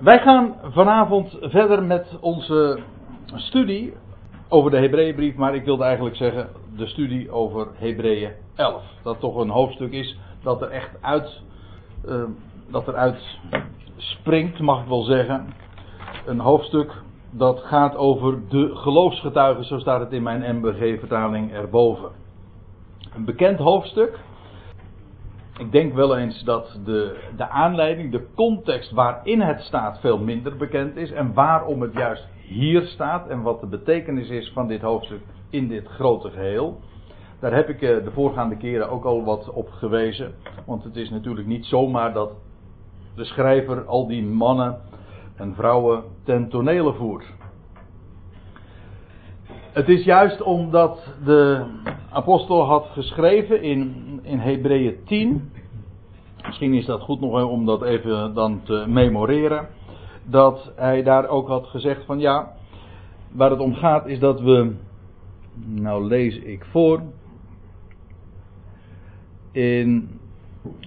Wij gaan vanavond verder met onze studie over de Hebreeënbrief, maar ik wilde eigenlijk zeggen de studie over Hebreeën 11. Dat toch een hoofdstuk is dat er echt uit, uh, dat eruit springt, mag ik wel zeggen. Een hoofdstuk dat gaat over de geloofsgetuigen, zo staat het in mijn MBG-vertaling erboven. Een bekend hoofdstuk. Ik denk wel eens dat de, de aanleiding, de context waarin het staat, veel minder bekend is. En waarom het juist hier staat en wat de betekenis is van dit hoofdstuk in dit grote geheel. Daar heb ik eh, de voorgaande keren ook al wat op gewezen. Want het is natuurlijk niet zomaar dat de schrijver al die mannen en vrouwen ten tonele voert. Het is juist omdat de apostel had geschreven in, in Hebreeën 10. Misschien is dat goed nog om dat even dan te memoreren. Dat hij daar ook had gezegd van ja, waar het om gaat is dat we, nou lees ik voor, in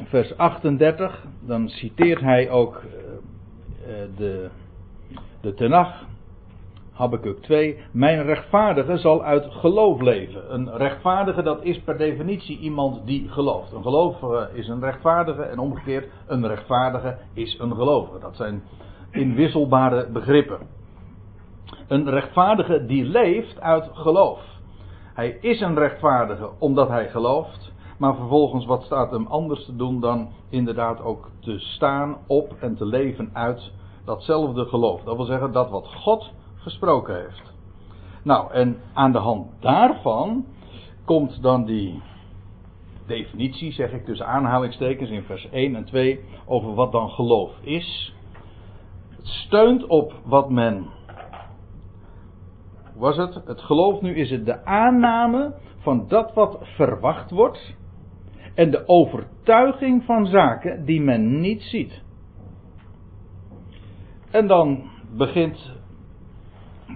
vers 38, dan citeert hij ook uh, de, de Tenach, Habakkuk 2, mijn rechtvaardige zal uit geloof leven. Een rechtvaardige dat is per definitie iemand die gelooft. Een gelovige is een rechtvaardige en omgekeerd een rechtvaardige is een gelovige. Dat zijn inwisselbare begrippen. Een rechtvaardige die leeft uit geloof. Hij is een rechtvaardige omdat hij gelooft. Maar vervolgens, wat staat hem anders te doen dan inderdaad ook te staan op en te leven uit datzelfde geloof. Dat wil zeggen dat wat God gesproken heeft. Nou, en aan de hand daarvan komt dan die definitie, zeg ik tussen aanhalingstekens in vers 1 en 2, over wat dan geloof is. Het steunt op wat men. Was het? Het geloof nu is het de aanname van dat wat verwacht wordt en de overtuiging van zaken die men niet ziet. En dan begint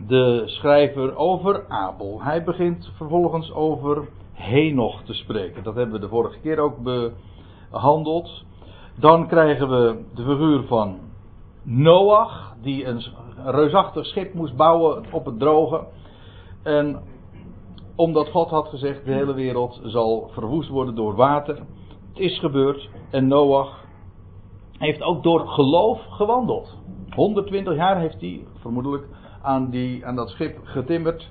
de schrijver over Abel. Hij begint vervolgens over Henoch te spreken. Dat hebben we de vorige keer ook behandeld. Dan krijgen we de figuur van Noach, die een reusachtig schip moest bouwen op het droge. En omdat God had gezegd, de hele wereld zal verwoest worden door water. Het is gebeurd en Noach heeft ook door geloof gewandeld. 120 jaar heeft hij vermoedelijk aan, die, aan dat schip getimmerd.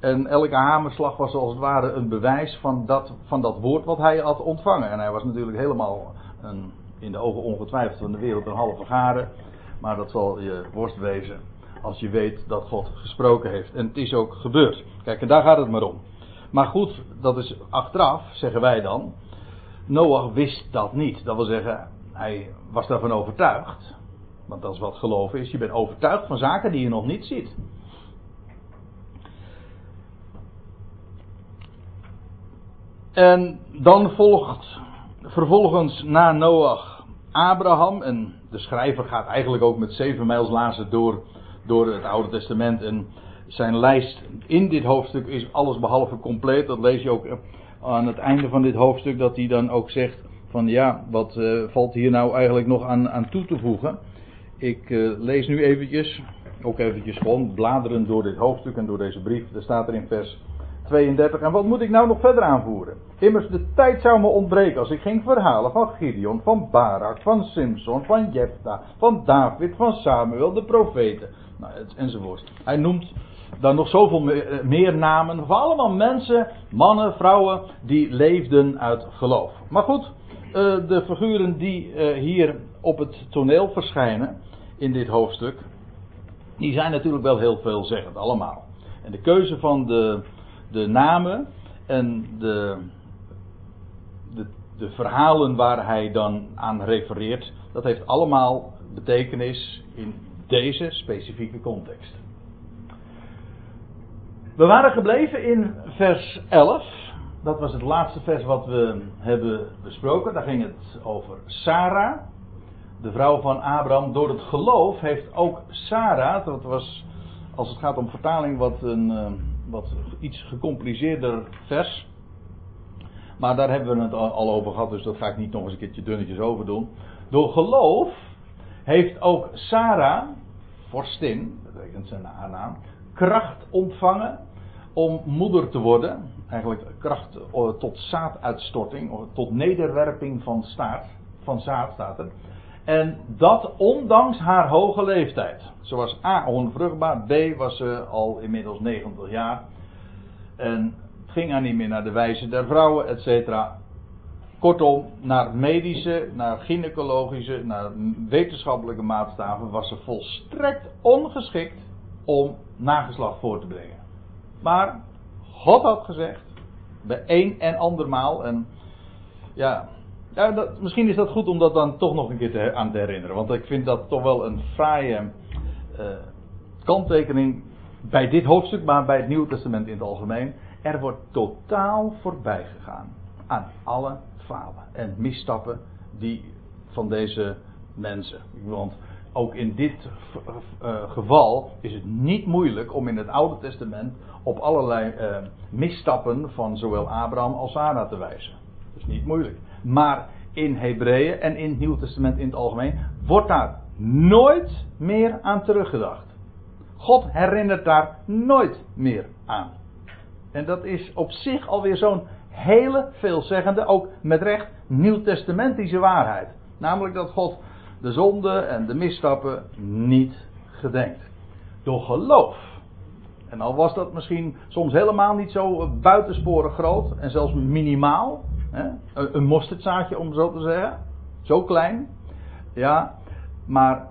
En elke hamerslag was als het ware een bewijs van dat, van dat woord wat hij had ontvangen. En hij was natuurlijk helemaal een, in de ogen ongetwijfeld van de wereld een halve garen. Maar dat zal je worst wezen als je weet dat God gesproken heeft. En het is ook gebeurd. Kijk, en daar gaat het maar om. Maar goed, dat is achteraf, zeggen wij dan. Noach wist dat niet. Dat wil zeggen, hij was daarvan overtuigd. Want dat is wat geloof is. Je bent overtuigd van zaken die je nog niet ziet. En dan volgt vervolgens na Noach Abraham. En de schrijver gaat eigenlijk ook met zeven mijls lazen door, door het Oude Testament. En zijn lijst in dit hoofdstuk is alles behalve compleet. Dat lees je ook aan het einde van dit hoofdstuk. Dat hij dan ook zegt van ja, wat uh, valt hier nou eigenlijk nog aan, aan toe te voegen. Ik uh, lees nu eventjes, ook eventjes gewoon bladeren door dit hoofdstuk en door deze brief. Er staat er in vers 32. En wat moet ik nou nog verder aanvoeren? Immers, de tijd zou me ontbreken als ik ging verhalen van Gideon, van Barak, van Simson, van Jephthah, van David, van Samuel, de profeten. Nou, enzovoort. Hij noemt dan nog zoveel meer, meer namen. Van allemaal mensen, mannen, vrouwen, die leefden uit geloof. Maar goed, uh, de figuren die hier op het toneel verschijnen in dit hoofdstuk, die zijn natuurlijk wel heel veelzeggend, allemaal. En de keuze van de, de namen en de, de, de verhalen waar hij dan aan refereert, dat heeft allemaal betekenis in deze specifieke context. We waren gebleven in vers 11. Dat was het laatste vers wat we hebben besproken. Daar ging het over Sarah de vrouw van Abraham, door het geloof heeft ook Sarah, dat was als het gaat om vertaling wat een uh, wat iets gecompliceerder vers. Maar daar hebben we het al over gehad, dus dat ga ik niet nog eens een keertje dunnetjes over doen. Door geloof heeft ook Sarah, vorstin, dat betekent zijn naam, kracht ontvangen om moeder te worden. Eigenlijk kracht eh, tot zaaduitstorting, tot nederwerping van, staart, van zaad staat er. En dat ondanks haar hoge leeftijd. Ze was A, onvruchtbaar, B, was ze al inmiddels 90 jaar. En ging haar niet meer naar de wijze der vrouwen, et cetera. Kortom, naar medische, naar gynaecologische, naar wetenschappelijke maatstaven was ze volstrekt ongeschikt om nageslacht voor te brengen. Maar God had gezegd, bij een en andermaal, en ja, ja misschien is dat goed om dat dan toch nog een keer te, aan te herinneren. Want ik vind dat toch wel een fraaie uh, kanttekening bij dit hoofdstuk, maar bij het Nieuwe Testament in het algemeen. Er wordt totaal voorbij gegaan aan alle falen en misstappen die van deze mensen. Want ook in dit uh, geval is het niet moeilijk om in het Oude Testament op allerlei uh, misstappen van zowel Abraham als Sarah te wijzen. Dat is niet moeilijk. Maar in Hebreeën en in het Nieuwe Testament in het algemeen wordt daar nooit meer aan teruggedacht. God herinnert daar nooit meer aan. En dat is op zich alweer zo'n hele veelzeggende, ook met recht, nieuwtestamentische waarheid. Namelijk dat God de zonde en de misstappen niet gedenkt. Door geloof. En al was dat misschien soms helemaal niet zo buitensporig groot en zelfs minimaal. Een mosterdzaadje om zo te zeggen. Zo klein. Ja, maar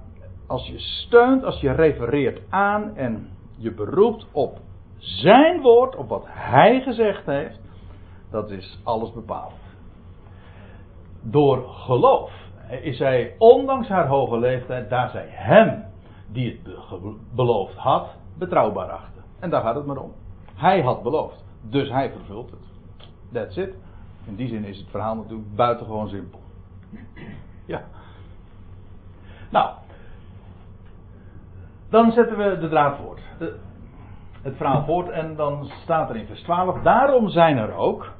als je steunt, als je refereert aan en je beroept op zijn woord, op wat hij gezegd heeft, dat is alles bepalend. Door geloof is hij, ondanks haar hoge leeftijd, daar zij hem die het beloofd had, betrouwbaar achter. En daar gaat het maar om. Hij had beloofd, dus hij vervult het. That's it. In die zin is het verhaal natuurlijk buitengewoon simpel. Ja. Nou, dan zetten we de draad voort. Het verhaal voort en dan staat er in vers 12. Daarom zijn er ook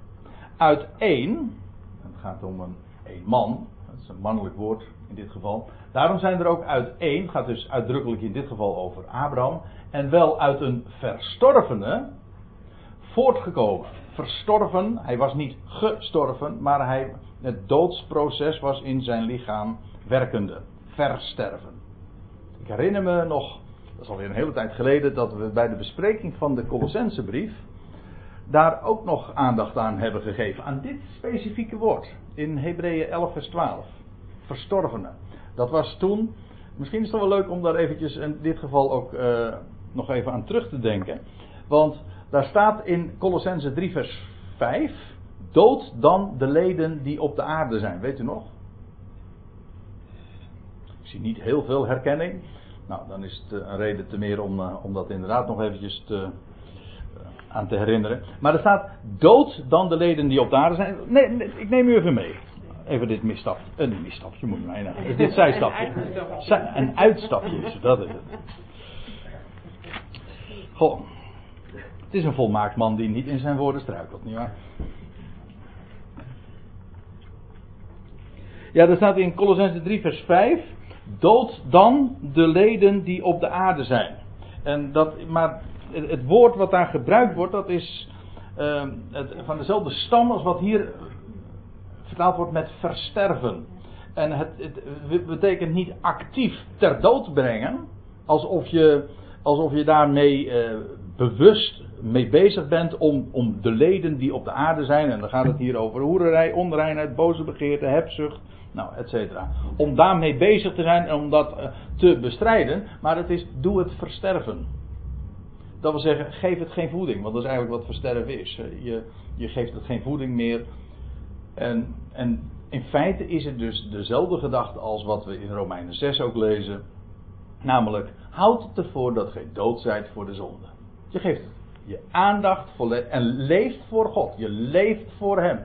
uit één. Het gaat om een, een man. Dat is een mannelijk woord in dit geval. Daarom zijn er ook uit één. Het gaat dus uitdrukkelijk in dit geval over Abraham. En wel uit een verstorvene. Voortgekomen. Verstorven. Hij was niet gestorven. Maar hij, het doodsproces was in zijn lichaam werkende. Versterven. Ik herinner me nog dat is alweer een hele tijd geleden, dat we bij de bespreking van de Colossensebrief daar ook nog aandacht aan hebben gegeven. Aan dit specifieke woord. In Hebreeën 11 vers 12. Verstorvenen. Dat was toen, misschien is het wel leuk om daar eventjes in dit geval ook uh, nog even aan terug te denken. Want daar staat in Colossense 3 vers 5. Dood dan de leden die op de aarde zijn. Weet u nog? Ik zie niet heel veel herkenning. Nou, dan is het eh, een reden te meer om, uh, om dat inderdaad nog eventjes te, uh, aan te herinneren. Maar er staat dood dan de leden die op de aarde zijn. Nee, nee ik neem u even mee. Even dit misstapje. Een misstapje moet je mij nou. Dit zijstapje. Een uitstapje is dat is het. Goh. Het is een volmaakt man die niet in zijn woorden struikelt, nietwaar? Ja, er staat in Colossense 3 vers 5 dood dan de leden die op de aarde zijn. En dat, maar het woord wat daar gebruikt wordt, dat is uh, het, van dezelfde stam als wat hier vertaald wordt met versterven. En het, het betekent niet actief ter dood brengen, alsof je, alsof je daarmee uh, bewust mee bezig bent om, om de leden die op de aarde zijn, en dan gaat het hier over hoererij, onreinheid, boze begeerte, hebzucht, nou, et cetera. Om daarmee bezig te zijn en om dat eh, te bestrijden. Maar het is, doe het versterven. Dat wil zeggen, geef het geen voeding. Want dat is eigenlijk wat versterven is. Je, je geeft het geen voeding meer. En, en in feite is het dus dezelfde gedachte als wat we in Romeinen 6 ook lezen. Namelijk, houd het ervoor dat gij dood zijt voor de zonde. Je geeft je aandacht en leeft voor God. Je leeft voor Hem.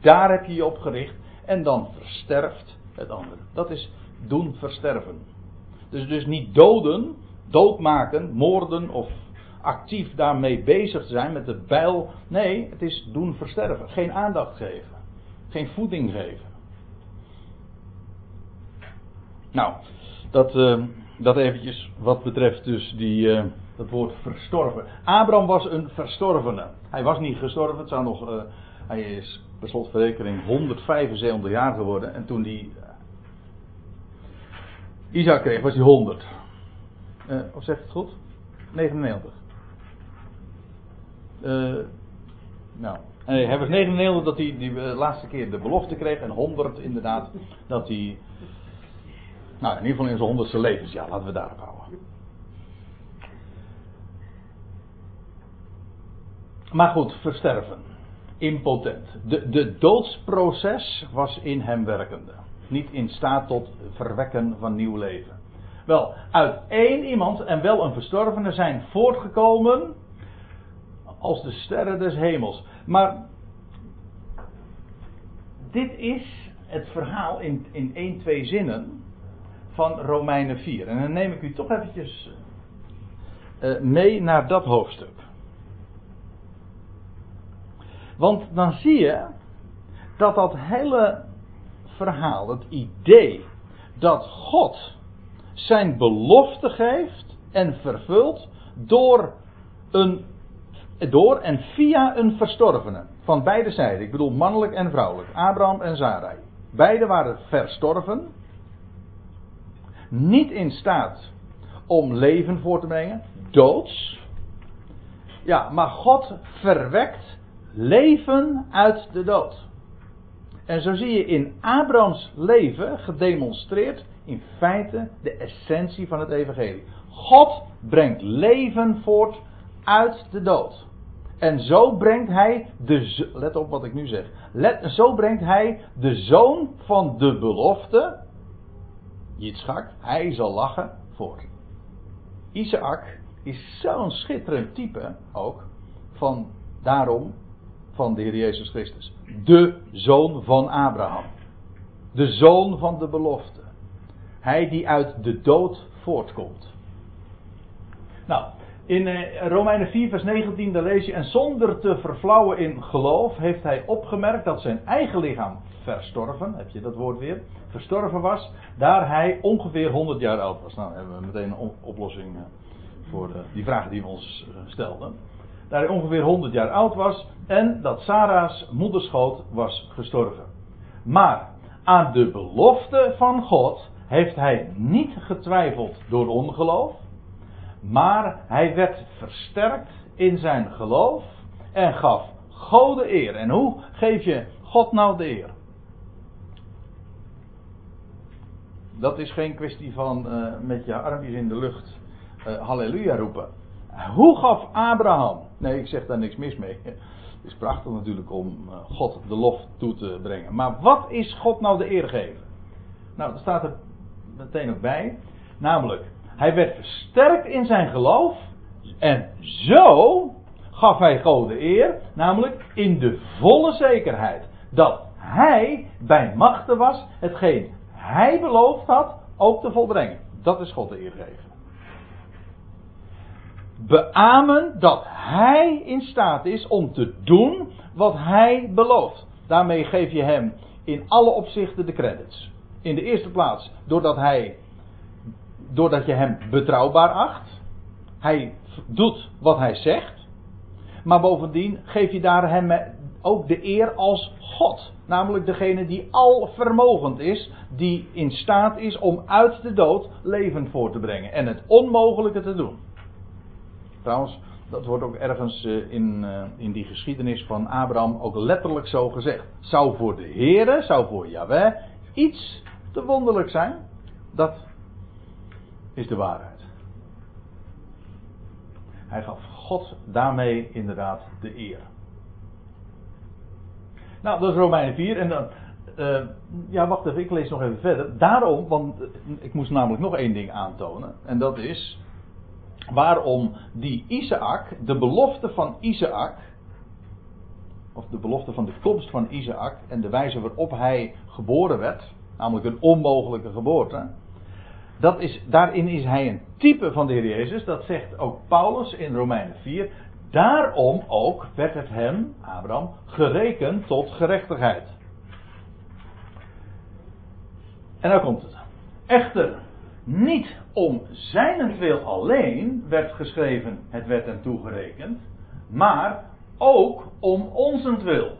Daar heb je je op gericht en dan versterft het andere. Dat is doen versterven. Dus, dus niet doden, doodmaken, moorden of actief daarmee bezig zijn met de bijl. Nee, het is doen versterven. Geen aandacht geven. Geen voeding geven. Nou, dat, uh, dat eventjes wat betreft dus die, uh, dat woord verstorven. Abraham was een verstorvene. Hij was niet gestorven, het zou nog, uh, hij is per slotverrekening 175 jaar geworden. En toen hij Isaac kreeg, was hij 100. of zegt het goed? 99. nou, Nee, hij was 99 dat hij die laatste keer de belofte kreeg. En 100 inderdaad dat hij. Nou, in ieder geval in zijn honderdste levensjaar. Laten we daarop houden. Maar goed, versterven. Impotent. De, de doodsproces was in hem werkende. Niet in staat tot verwekken van nieuw leven. Wel, uit één iemand en wel een verstorvene zijn voortgekomen als de sterren des hemels. Maar dit is het verhaal in, in één, twee zinnen van Romeinen 4. En dan neem ik u toch eventjes uh, mee naar dat hoofdstuk. Want dan zie je dat dat hele verhaal, het idee dat God zijn belofte geeft en vervult door een door en via een verstorvene. Van beide zijden. Ik bedoel mannelijk en vrouwelijk. Abraham en Sarai. Beide waren verstorven. Niet in staat om leven voor te brengen. Doods. Ja, maar God verwekt leven uit de dood. En zo zie je in Abrahams leven gedemonstreerd in feite de essentie van het evangelie. God brengt leven voort uit de dood. En zo brengt hij de. Let op wat ik nu zeg. Let, zo brengt hij de zoon van de belofte. Yitzchak, hij zal lachen voort. Isaac is zo'n schitterend type ook. Van daarom van de Heer Jezus Christus. De zoon van Abraham. De zoon van de belofte. Hij die uit de dood voortkomt. Nou, in eh, Romeinen 4, vers 19, daar lees je: En zonder te verflauwen in geloof, heeft hij opgemerkt dat zijn eigen lichaam verstorven, heb je dat woord weer, verstorven was, daar hij ongeveer 100 jaar oud was. Nou, hebben we meteen een oplossing eh, voor eh, die vraag die we ons stelden. Daar hij ongeveer 100 jaar oud was en dat Sarah's moederschoot was gestorven. Maar aan de belofte van God heeft hij niet getwijfeld door ongeloof maar hij werd versterkt in zijn geloof en gaf God de eer. En hoe geef je God nou de eer? Dat is geen kwestie van uh, met je armpjes in de lucht uh, halleluja roepen. Hoe gaf Abraham? Nee, ik zeg daar niks mis mee. Het is prachtig natuurlijk om uh, God de lof toe te brengen. Maar wat is God nou de eer geven? Nou, dat staat er meteen ook bij. Namelijk, hij werd versterkt in zijn geloof. En zo gaf hij God de eer. Namelijk in de volle zekerheid. Dat hij bij machten was. Hetgeen hij beloofd had ook te volbrengen. Dat is God de eer geven. Beamen dat hij in staat is om te doen wat hij belooft. Daarmee geef je hem in alle opzichten de credits. In de eerste plaats doordat hij doordat je hem betrouwbaar acht. Hij doet wat hij zegt. Maar bovendien geef je daar hem ook de eer als God. Namelijk degene die alvermogend is. Die in staat is om uit de dood leven voor te brengen. En het onmogelijke te doen. Trouwens, dat wordt ook ergens eh, in, eh, in die geschiedenis van Abraham ook letterlijk zo gezegd. Zou voor de Heere, zou voor Yahweh iets te wonderlijk zijn. Dat is de waarheid. Hij gaf God daarmee inderdaad de eer. Nou, dat is Romeinen 4. En dan. Uh, ja, wacht even, ik lees nog even verder. Daarom, want eh, ik moest namelijk nog één ding aantonen. En dat is. Waarom die Isaac, de belofte van Isaac. Of de belofte van de komst van Isaac. En de wijze waarop hij geboren werd. Namelijk een onmogelijke geboorte dat is, daarin is hij een type van de Heer Jezus. Dat zegt ook Paulus in Romeinen 4. Daarom ook werd het hem, Abraham, gerekend tot gerechtigheid. En dan komt het. Echter, niet om zijnentwil alleen werd geschreven, het werd hem toegerekend, maar ook om onzentwil.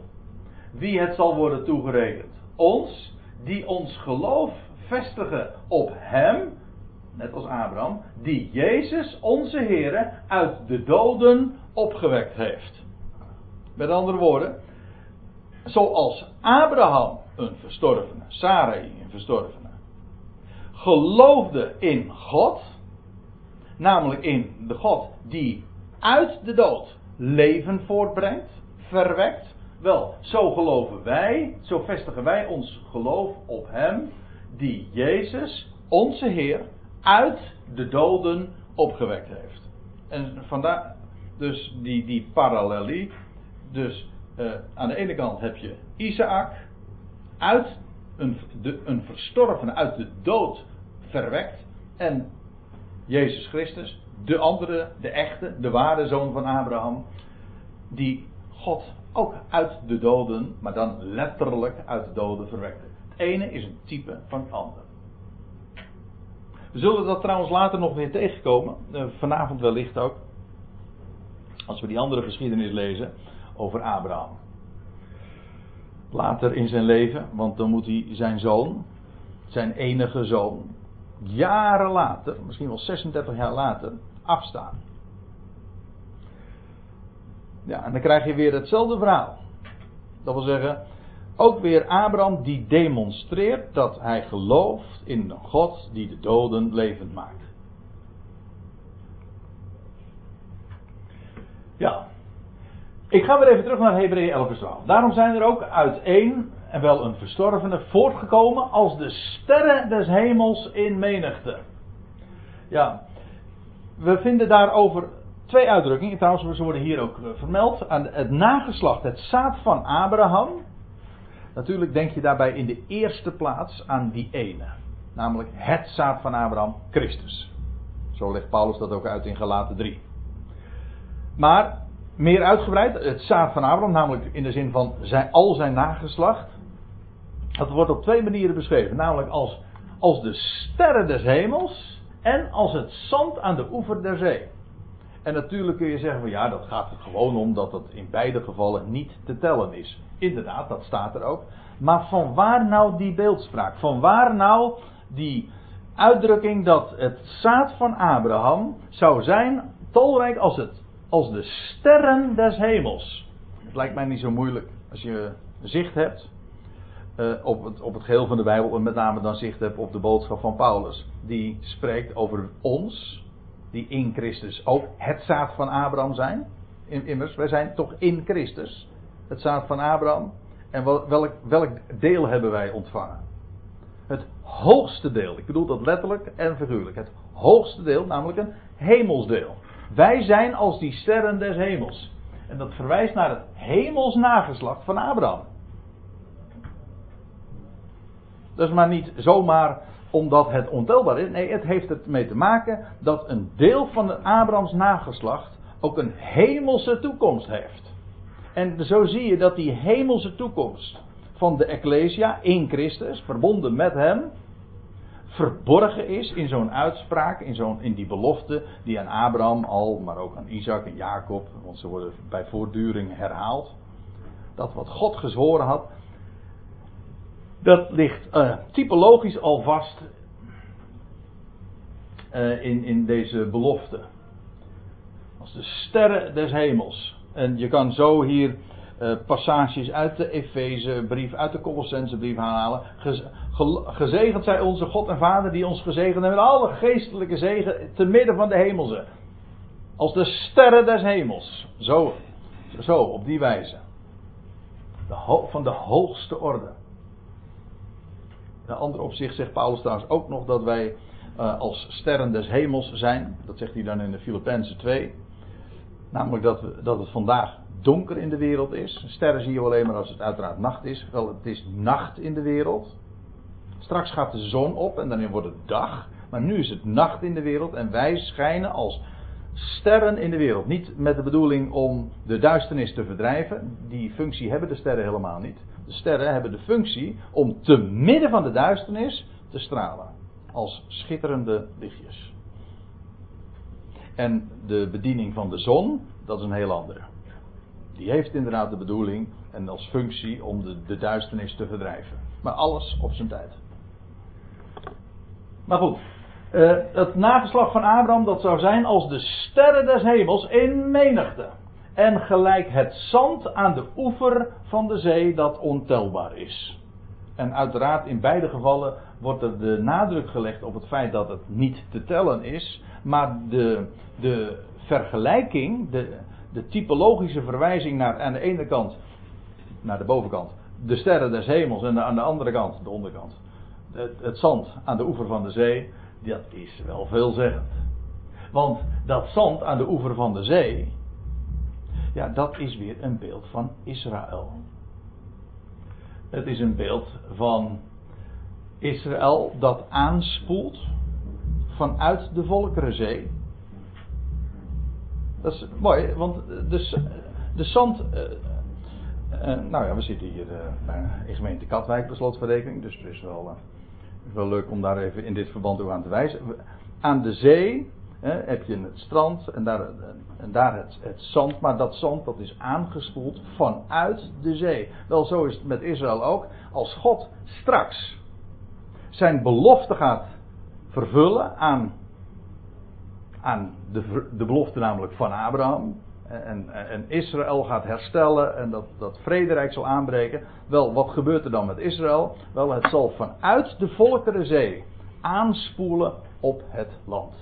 Wie het zal worden toegerekend? Ons, die ons geloof vestigen op Hem, net als Abraham, die Jezus, onze Heer, uit de doden opgewekt heeft. Met andere woorden, zoals Abraham een verstorvene, Sarai een verstorvene, geloofde in God, namelijk in de God die uit de dood leven voortbrengt, verwekt. Wel, zo geloven wij, zo vestigen wij ons geloof op Hem, die Jezus, onze Heer, uit de doden opgewekt heeft. En vandaar, dus die, die parallelie. Dus uh, aan de ene kant heb je Isaac, uit een, de, een verstorvene, uit de dood verwekt. En Jezus Christus, de andere, de echte, de ware zoon van Abraham, die God ook uit de doden, maar dan letterlijk uit de doden verwekte. Het ene is een type van het andere. We zullen dat trouwens later nog weer tegenkomen, eh, vanavond wellicht ook, als we die andere geschiedenis lezen over Abraham. Later in zijn leven, want dan moet hij zijn zoon, zijn enige zoon, jaren later, misschien wel 36 jaar later, afstaan. Ja, en dan krijg je weer hetzelfde verhaal. Dat wil zeggen, ook weer Abraham die demonstreert dat hij gelooft in een God die de doden levend maakt. Ja. Ik ga weer even terug naar Hebreeën 11 vers 12. Daarom zijn er ook uit één en wel een verstorvene voortgekomen als de sterren des hemels in menigte. Ja, we vinden daarover twee uitdrukkingen. Trouwens, ze worden hier ook eh, vermeld. Aan het nageslacht, het zaad van Abraham. Natuurlijk denk je daarbij in de eerste plaats aan die ene. Namelijk het zaad van Abraham, Christus. Zo legt Paulus dat ook uit in Galaten 3. Maar meer uitgebreid, het zaad van Abraham, namelijk in de zin van zijn, al zijn nageslacht. Dat wordt op twee manieren beschreven. Namelijk als, als de sterren des hemels en als het zand aan de oever der zee. En natuurlijk kun je zeggen van ja, dat gaat er gewoon om dat het in beide gevallen niet te tellen is. Inderdaad, dat staat er ook. Maar van waar nou die beeldspraak? Van waar nou die uitdrukking dat het zaad van Abraham zou zijn tolrijk als, het, als de sterren des hemels? Het lijkt mij niet zo moeilijk als je zicht hebt uh, op, het, op het geheel van de Bijbel en met name dan zicht hebt op de boodschap van Paulus. Die spreekt over ons, die in Christus ook het zaad van Abraham zijn. Immers, wij zijn toch in Christus, het zaad van Abraham. En welk, welk deel hebben wij ontvangen? Het hoogste deel, ik bedoel dat letterlijk en figuurlijk. Het hoogste deel, namelijk een hemelsdeel. Wij zijn als die sterren des hemels. En dat verwijst naar het hemels nageslacht van Abraham. Dat is maar niet zomaar omdat het ontelbaar is. Nee, het heeft ermee te maken dat een deel van Abrahams nageslacht ook een hemelse toekomst heeft. En zo zie je dat die hemelse toekomst van de Ecclesia in Christus, verbonden met hem, verborgen is in zo'n uitspraak, in, zo'n, in die belofte die aan Abraham al, maar ook aan Isaac en Jacob, want ze worden bij voortduring herhaald. Dat wat God gezworen had, dat ligt uh, typologisch al vast uh, in, in deze belofte. Als de sterren des hemels. En je kan zo hier uh, passages uit de Efezebrief, uit de Colossensebrief halen. gezegend zij onze God en Vader die ons gezegend hebben met alle geestelijke zegen te midden van de hemelse. Als de sterren des hemels. Zo, zo op die wijze. De van de hoogste orde. Een ander opzicht zegt Paulus trouwens ook nog dat wij uh, als sterren des hemels zijn. Dat zegt hij dan in de Filippenzen 2. Namelijk dat, we, dat het vandaag donker in de wereld is. Sterren zie je alleen maar als het uiteraard nacht is. Wel, het is nacht in de wereld. Straks gaat de zon op en dan wordt het dag. Maar nu is het nacht in de wereld en wij schijnen als sterren in de wereld. Niet met de bedoeling om de duisternis te verdrijven. Die functie hebben de sterren helemaal niet. De sterren hebben de functie om te midden van de duisternis te stralen. als schitterende lichtjes. En de bediening van de zon, dat is een heel andere. Die heeft inderdaad de bedoeling en als functie om de, duisternis te verdrijven. Maar alles op zijn tijd. Maar goed, uh, het nageslag van Abraham dat zou zijn als de sterren des hemels in menigte. En gelijk het zand aan de oever van de zee dat ontelbaar is. En uiteraard in beide gevallen wordt er de nadruk gelegd op het feit dat het niet te tellen is. Maar de, de vergelijking, de, de typologische verwijzing naar aan de ene kant, naar de bovenkant, de sterren des hemels en aan de andere kant, de onderkant, het, het zand aan de oever van de zee, dat is wel veelzeggend. Want dat zand aan de oever van de zee, ja, dat is weer een beeld van Israël. Het is een beeld van Israël dat aanspoelt vanuit de Volkerenzee. Dat is mooi, want de, de zand. Uh, uh, nou ja, we zitten hier in gemeente Katwijk, per slotverrekening, dus het is wel, wel leuk om daar even in dit verband ook aan te wijzen. Aan de zee heb je het strand en daar, en daar het, het, zand. Maar dat zand dat is aangespoeld vanuit de zee. Wel, zo is het met Israël ook. Als God straks zijn belofte gaat vervullen aan, aan de, de belofte namelijk van Abraham. En, en, Israël gaat herstellen en dat, dat vrederijk zal aanbreken. Wel, wat gebeurt er dan met Israël? Wel, het zal vanuit de Volkerenzee aanspoelen op het land.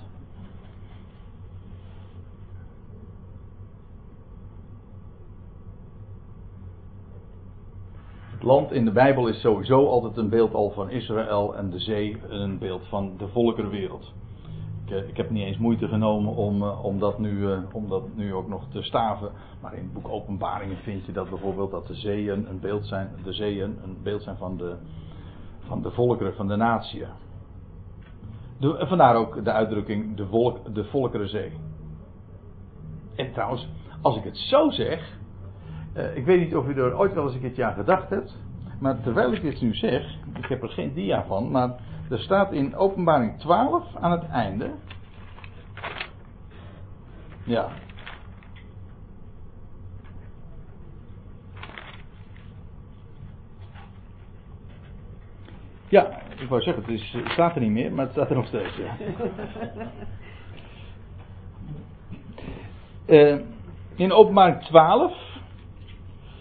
Het land in de Bijbel is sowieso altijd een beeld al van Israël en de zee een beeld van de volkerenwereld. Ik, eh, ik heb niet eens moeite genomen om, eh, om, dat nu, eh, om dat nu ook nog te staven. Maar in het boek Openbaringen vind je dat bijvoorbeeld dat de zeeën een beeld zijn, de zeeën een beeld zijn van de, van de volkeren, van de natie. De, vandaar ook de uitdrukking de, volk, de volkerenzee. En trouwens, als ik het zo zeg, uh, ik weet niet of u er ooit wel eens een keertje aan gedacht hebt. Maar terwijl ik dit nu zeg, ik heb er geen dia van, maar er staat in openbaring 12 aan het einde. Ja. Ja, ik wou zeggen, het, is, het staat er niet meer, maar het staat er nog steeds. Ja. uh, in openbaring 12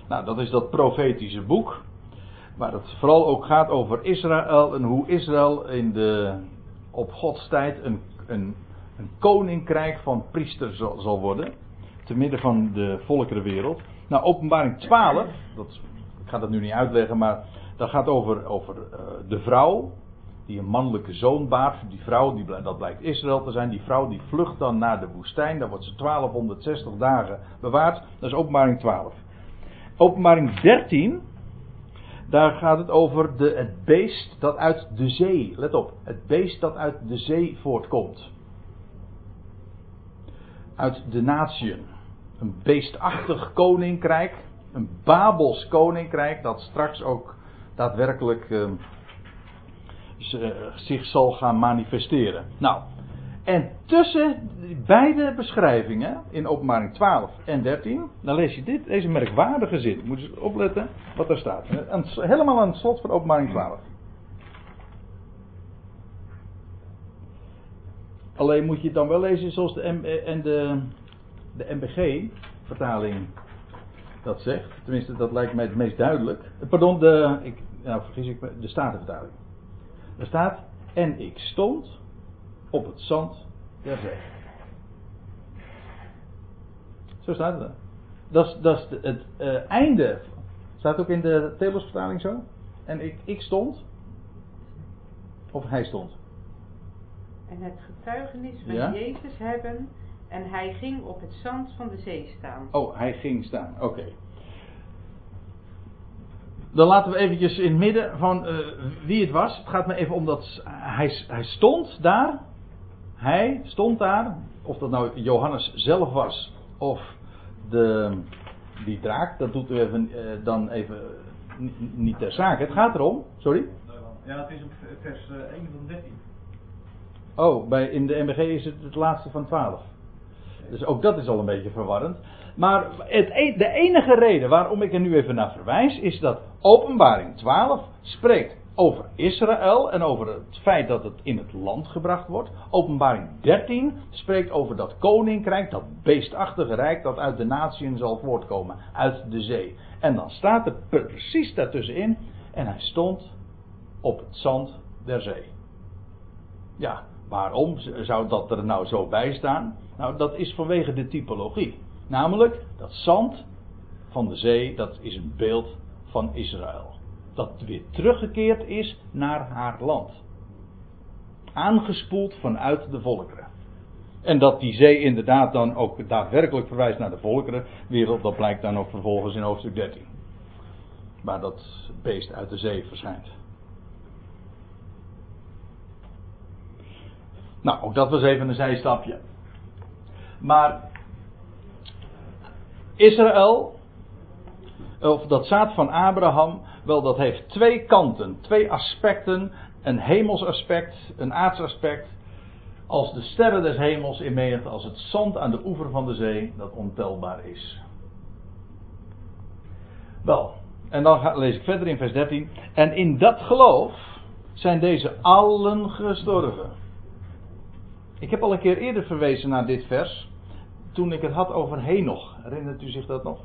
nou, dat is dat profetische boek. Waar het vooral ook gaat over Israël en hoe Israël in de, op Gods tijd een, een, een koninkrijk van priesters zal, worden. Te midden van de volkerenwereld. Nou, openbaring 12, dat, ik ga dat nu niet uitleggen, maar dat gaat over, over uh, de vrouw. Die een mannelijke zoon baart. Die vrouw, die, dat blijkt Israël te zijn. Die vrouw die vlucht dan naar de woestijn. Daar wordt ze 1260 dagen bewaard. Dat is openbaring 12. Openbaring 13, daar gaat het over de, het beest dat uit de zee, let op, het beest dat uit de zee voortkomt. Uit de natieën. Een beestachtig koninkrijk, een Babels koninkrijk dat straks ook daadwerkelijk uh, zich zal gaan manifesteren. Nou, en tussen beide beschrijvingen, in openbaring 12 en 13, dan lees je dit, deze merkwaardige zin. Moet je opletten wat er staat. Helemaal aan het slot van openbaring 12. Alleen moet je het dan wel lezen zoals de, eh, en de, de MBG-vertaling dat zegt. Tenminste, dat lijkt mij het meest duidelijk. Pardon, de, ik, nou vergis ik me, de Statenvertaling. Er staat, en ik stond op het zand der zee. Zo staat het. Dat is, dat is het uh, einde. Staat ook in de Telosvertaling zo? En ik, ik stond. Of hij stond. En het getuigenis van ja? Jezus hebben. En hij ging op het zand van de zee staan. Oh, hij ging staan. Oké. Dan laten we eventjes in het midden van uh, wie het was. Het gaat me even om dat hij, hij stond daar. Hij stond daar, of dat nou Johannes zelf was of de, die draak, dat doet u even, uh, dan even niet ter zake. Het gaat erom, sorry? Ja, het is op vers 1 van 13. Oh, bij, in de MBG is het het laatste van 12. Dus ook dat is al een beetje verwarrend. Maar het, e- de enige reden waarom ik er nu even naar verwijs, is dat Openbaring 12 spreekt over Israël en over het feit dat het in het land gebracht wordt. Openbaring 13 spreekt over dat koninkrijk, dat beestachtige rijk dat uit de natieën zal voortkomen, uit de zee. En dan staat er precies daartussenin, en hij stond op het zand der zee. Ja, waarom zou dat er nou zo bij staan? Nou, dat is vanwege de typologie. Namelijk, dat zand van de zee, dat is een beeld van Israël. Dat weer teruggekeerd is naar haar land. Aangespoeld vanuit de volkeren. En dat die zee inderdaad dan ook daadwerkelijk verwijst naar de volkerenwereld, dat blijkt dan ook vervolgens in hoofdstuk 13. Waar dat beest uit de zee verschijnt. Nou, ook dat was even een zijstapje. Maar Israël, of dat zaad van Abraham, wel dat heeft twee kanten, twee aspecten. Een hemels aspect, een aards aspect. Als de sterren des hemels in menigte, als het zand aan de oever van de zee, dat ontelbaar is. Wel, en dan lees ik verder in vers 13. En in dat geloof zijn deze allen gestorven. Ik heb al een keer eerder verwezen naar dit vers. Toen ik het had over Henoch. Herinnert u zich dat nog?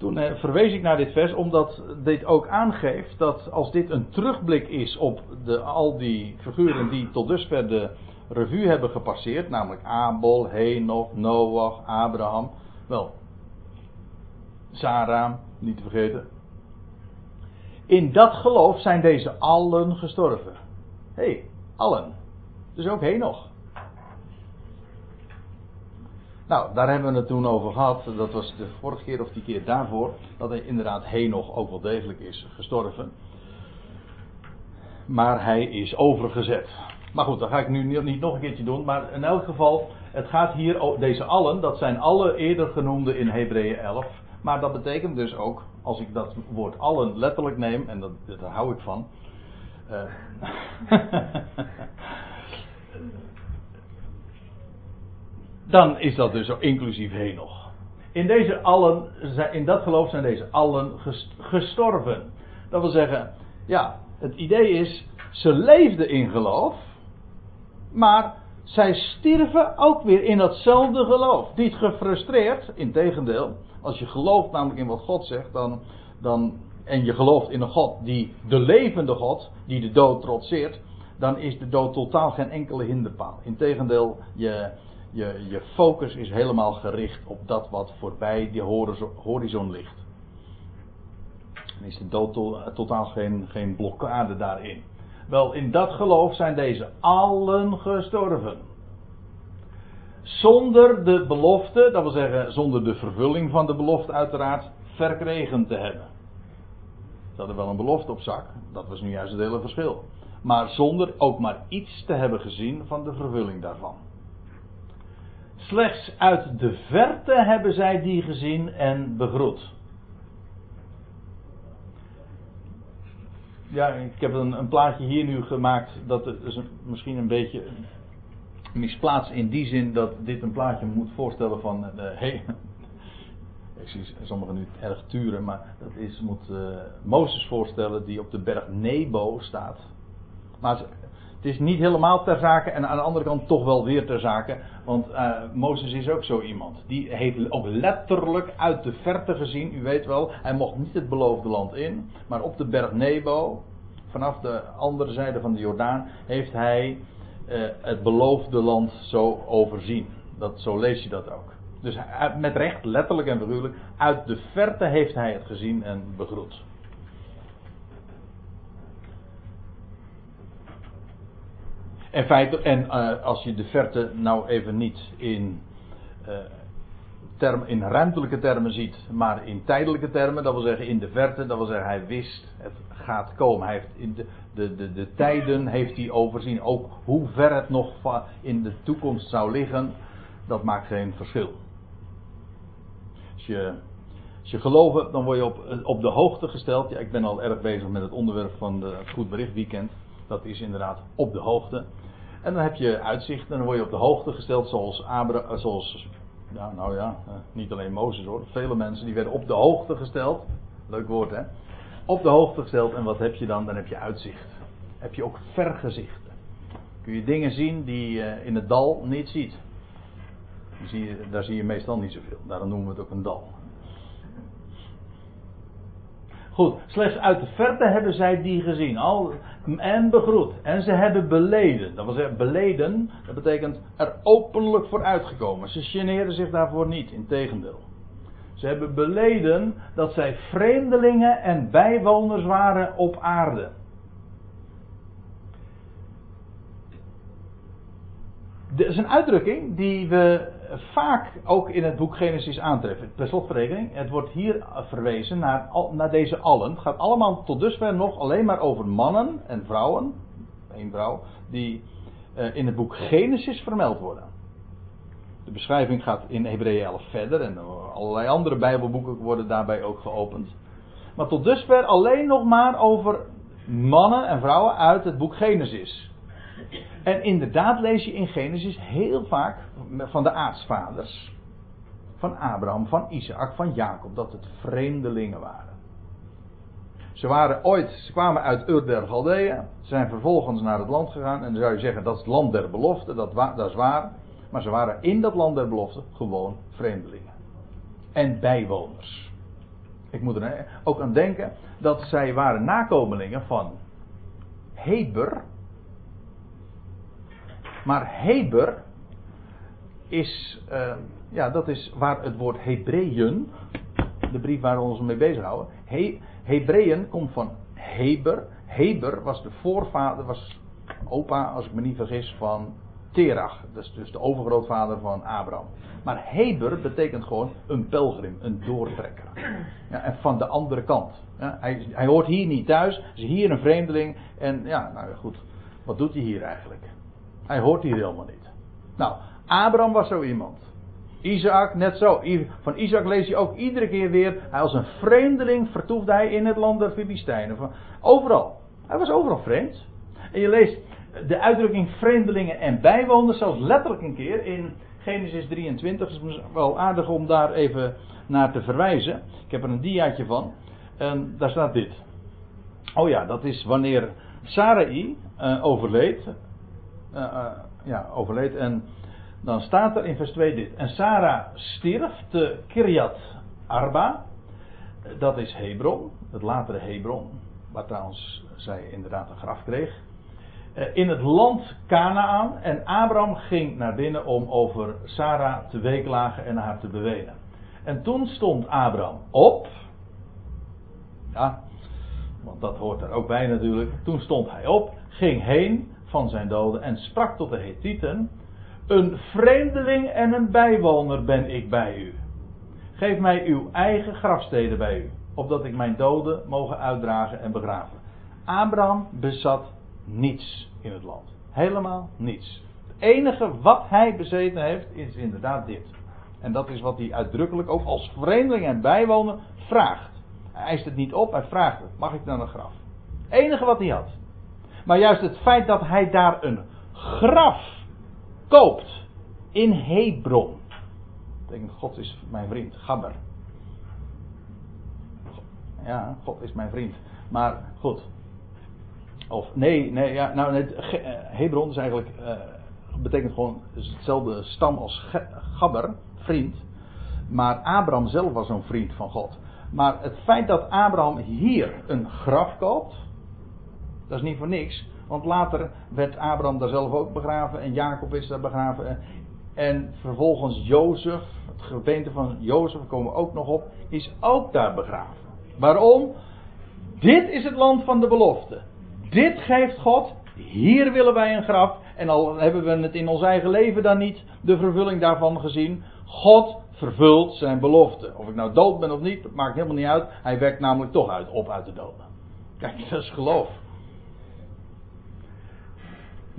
Toen eh, verwees ik naar dit vers omdat dit ook aangeeft dat als dit een terugblik is op de, al die figuren die tot dusver de revue hebben gepasseerd, namelijk Abel, Henoch, Noach, Abraham, wel, Sarah, niet te vergeten. In dat geloof zijn deze allen gestorven. Hé, hey, allen. Dus ook Henoch. Nou, daar hebben we het toen over gehad. Dat was de vorige keer of die keer daarvoor. Dat hij inderdaad Henoch ook wel degelijk is gestorven. Maar hij is overgezet. Maar goed, dat ga ik nu niet nog een keertje doen. Maar in elk geval, het gaat hier, deze allen, dat zijn alle eerder genoemde in Hebreeën 11. Maar dat betekent dus ook, als ik dat woord allen letterlijk neem, en dat, daar hou ik van. Uh, dan is dat dus inclusief Henoch. In, deze allen, in dat geloof zijn deze allen gestorven. Dat wil zeggen, ja, het idee is, ze leefden in geloof, maar zij stierven ook weer in datzelfde geloof. Niet gefrustreerd, integendeel. Als je gelooft namelijk in wat God zegt, dan, dan, en je gelooft in een God die de levende God, die de dood trotseert, dan is de dood totaal geen enkele hinderpaal. Integendeel, je, je, je focus is helemaal gericht op dat wat voorbij die horizon ligt. En is de totaal geen, geen blokkade daarin. Wel, in dat geloof zijn deze allen gestorven. Zonder de belofte, dat wil zeggen zonder de vervulling van de belofte uiteraard, verkregen te hebben. Ze hadden wel een belofte op zak, dat was nu juist het hele verschil. Maar zonder ook maar iets te hebben gezien van de vervulling daarvan. Slechts uit de verte hebben zij die gezien en begroet. Ja, ik heb een, een plaatje hier nu gemaakt dat is misschien een beetje misplaatst in die zin dat dit een plaatje moet voorstellen van de hey, ik zie sommigen nu erg turen, maar dat is, moet uh, Mozes voorstellen die op de berg Nebo staat. Maar het is niet helemaal ter zake en aan de andere kant toch wel weer ter zake. Want uh, Mozes is ook zo iemand. Die heeft ook letterlijk uit de verte gezien. U weet wel, hij mocht niet het beloofde land in. Maar op de berg Nebo, vanaf de andere zijde van de Jordaan, heeft hij uh, het beloofde land zo overzien. Dat, zo lees je dat ook. Dus met recht, letterlijk en figuurlijk, uit de verte heeft hij het gezien en begroet. En, en uh, als je de verte nou even niet in, uh, term, in ruimtelijke termen ziet, maar in tijdelijke termen, dat wil zeggen in de verte, dat wil zeggen hij wist het gaat komen. Hij heeft in de, de, de, de tijden heeft hij overzien. Ook hoe ver het nog in de toekomst zou liggen, dat maakt geen verschil. Als je, als je gelooft, dan word je op, op de hoogte gesteld. Ja, ik ben al erg bezig met het onderwerp van de, het Goed Bericht Weekend. Dat is inderdaad op de hoogte. En dan heb je uitzicht en dan word je op de hoogte gesteld zoals Abraham, zoals, ja, nou ja, niet alleen Mozes hoor. Vele mensen die werden op de hoogte gesteld. Leuk woord hè. Op de hoogte gesteld en wat heb je dan? Dan heb je uitzicht. Heb je ook vergezichten. Kun je dingen zien die je in het dal niet ziet. Daar zie je meestal niet zoveel. Daarom noemen we het ook een dal. Goed, slechts uit de verte hebben zij die gezien. Al, en begroet. En ze hebben beleden. Dat wil zeggen, beleden, dat betekent er openlijk voor uitgekomen. Ze generen zich daarvoor niet, in tegendeel. Ze hebben beleden dat zij vreemdelingen en bijwoners waren op aarde. Dat is een uitdrukking die we vaak ook in het boek Genesis aantreffen. Per slotverrekening, het wordt hier verwezen naar, naar deze allen. Het gaat allemaal tot dusver nog alleen maar over mannen en vrouwen, één vrouw, die uh, in het boek Genesis vermeld worden. De beschrijving gaat in Hebreeën 11 verder en allerlei andere Bijbelboeken worden daarbij ook geopend. Maar tot dusver alleen nog maar over mannen en vrouwen uit het boek Genesis. En inderdaad lees je in Genesis heel vaak van de aartsvaders. Van Abraham, van Isaac, van Jacob, dat het vreemdelingen waren. Ze waren ooit, ze kwamen uit Ur der Galdeeën, zijn vervolgens naar het land gegaan. En dan zou je zeggen, dat is het land der belofte, dat, dat is waar. Maar ze waren in dat land der belofte gewoon vreemdelingen. En bijwoners. Ik moet er ook aan denken dat zij waren nakomelingen van Heber, maar Heber is, uh, ja, dat is waar het woord Hebreeën, de brief waar we ons mee bezighouden. He, Hebreeën komt van Heber. Heber was de voorvader, was opa, als ik me niet vergis, van Terach. Dat is dus de overgrootvader van Abraham. Maar Heber betekent gewoon een pelgrim, een doortrekker. Ja, en van de andere kant. Hij, hij hoort hier niet thuis, is hier een vreemdeling. En ja, nou goed, wat doet hij hier eigenlijk? Hij hoort hier helemaal niet. Nou, Abraham was zo iemand. Isaac net zo. Van Isaac lees je ook iedere keer weer. Hij als een vreemdeling vertoefde hij in het land der Filistijnen. Overal. Hij was overal vreemd. En je leest de uitdrukking vreemdelingen en bijwoners zelfs letterlijk een keer in Genesis 23. Het is wel aardig om daar even naar te verwijzen. Ik heb er een diaatje van. En daar staat dit. Oh ja, dat is wanneer Sarai uh, overleed. Uh, ja, overleed. En dan staat er in vers 2 dit. En Sarah stierf te Kiryat Arba. Dat is Hebron, het latere Hebron. Waar trouwens zij inderdaad een graf kreeg. In het land Canaan. En Abraham ging naar binnen om over Sarah te weeklagen en haar te bewenen. En toen stond Abraham op. Ja, want dat hoort er ook bij natuurlijk. Toen stond hij op, ging heen van zijn doden en sprak tot de Hethieten: Een vreemdeling en een bijwoner ben ik bij u. Geef mij uw eigen grafsteden bij u, opdat ik mijn doden mogen uitdragen en begraven. Abraham bezat niets in het land. Helemaal niets. Het enige wat hij bezeten heeft is inderdaad dit. En dat is wat hij uitdrukkelijk ook als vreemdeling en bijwoner vraagt. Hij eist het niet op, hij vraagt het. Mag ik dan een graf? Het enige wat hij had. Maar juist het feit dat hij daar een graf koopt in Hebron. Ik denk, God is mijn vriend, Gabber. Ja, God is mijn vriend. Maar goed. Of nee, nee, ja, nou, nee, Hebron is eigenlijk, uh, betekent gewoon hetzelfde stam als Gabber, vriend. Maar Abraham zelf was een vriend van God. Maar het feit dat Abraham hier een graf koopt, dat is niet voor niks. Want later werd Abraham daar zelf ook begraven en Jacob is daar begraven. En vervolgens Jozef, het gebeente van Jozef, komen we ook nog op, is ook daar begraven. Waarom? Dit is het land van de belofte. Dit geeft God. Hier willen wij een graf. En al hebben we het in ons eigen leven dan niet de vervulling daarvan gezien. God vervult zijn belofte. Of ik nou dood ben of niet, dat maakt helemaal niet uit. Hij werkt namelijk toch uit, op uit de doden. Kijk, dat is geloof.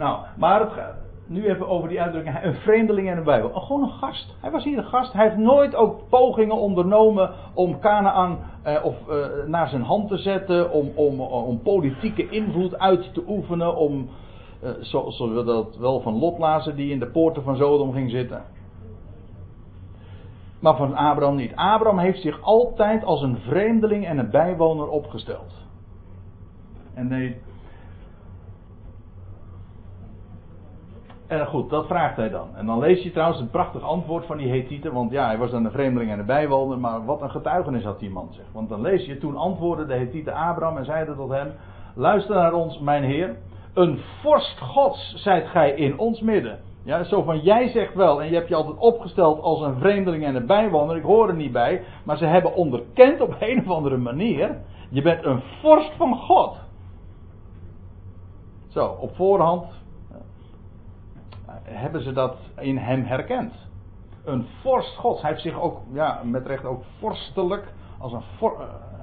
Nou, maar het gaat nu even over die uitdrukking. Een vreemdeling en een Bijbel. Oh, gewoon een gast. Hij was hier een gast. Hij heeft nooit ook pogingen ondernomen om Canaan eh, of, eh, naar zijn hand te zetten. Om, om, om politieke invloed uit te oefenen. Om Uh, zoals we dat wel van Lot lazen, die in de poorten van Sodom ging zitten. Maar van Abraham niet. Abraham heeft zich altijd als een vreemdeling en een bijwoner opgesteld. En nee. En goed, dat vraagt hij dan. En dan lees je trouwens een prachtig antwoord van die Hethieten. Want ja, hij was dan een vreemdeling en een bijwoner. Maar wat een getuigenis had die man zeg. Want dan lees je, toen antwoordde de Hethieten Abraham en zeiden tot hem. Luister naar ons, mijn heer. Een vorst gods zijt gij in ons midden. Ja, zo van jij zegt wel en je hebt je altijd opgesteld als een vreemdeling en een bijwoner. Ik hoor er niet bij. Maar ze hebben onderkend op een of andere manier. Je bent een vorst van God. Zo, op voorhand eh, hebben ze dat in hem herkend. Een vorst God. Hij heeft zich ook, ja, met recht ook vorstelijk als een, uh,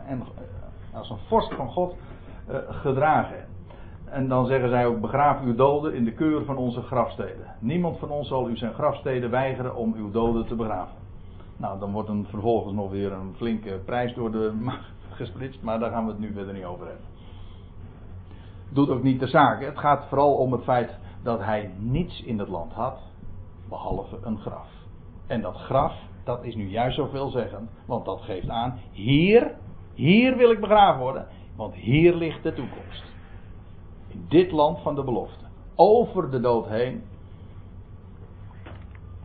en, uh, als een vorst van God gedragen. En dan zeggen zij ook: begraaf uw doden in de keur van onze grafsteden. Niemand van ons zal u zijn grafsteden weigeren om uw doden te begraven. Nou, dan wordt een, vervolgens nog weer een flinke prijs door de gesplitst, maar daar gaan we het nu verder niet over hebben. Doet ook niet de zaak. Het gaat vooral om het feit dat hij niets in het land had, behalve een graf. En dat graf, dat is nu juist zoveel zeggen, want dat geeft aan: hier, hier wil ik begraven worden, want hier ligt de toekomst. In dit land van de belofte. Over de dood heen.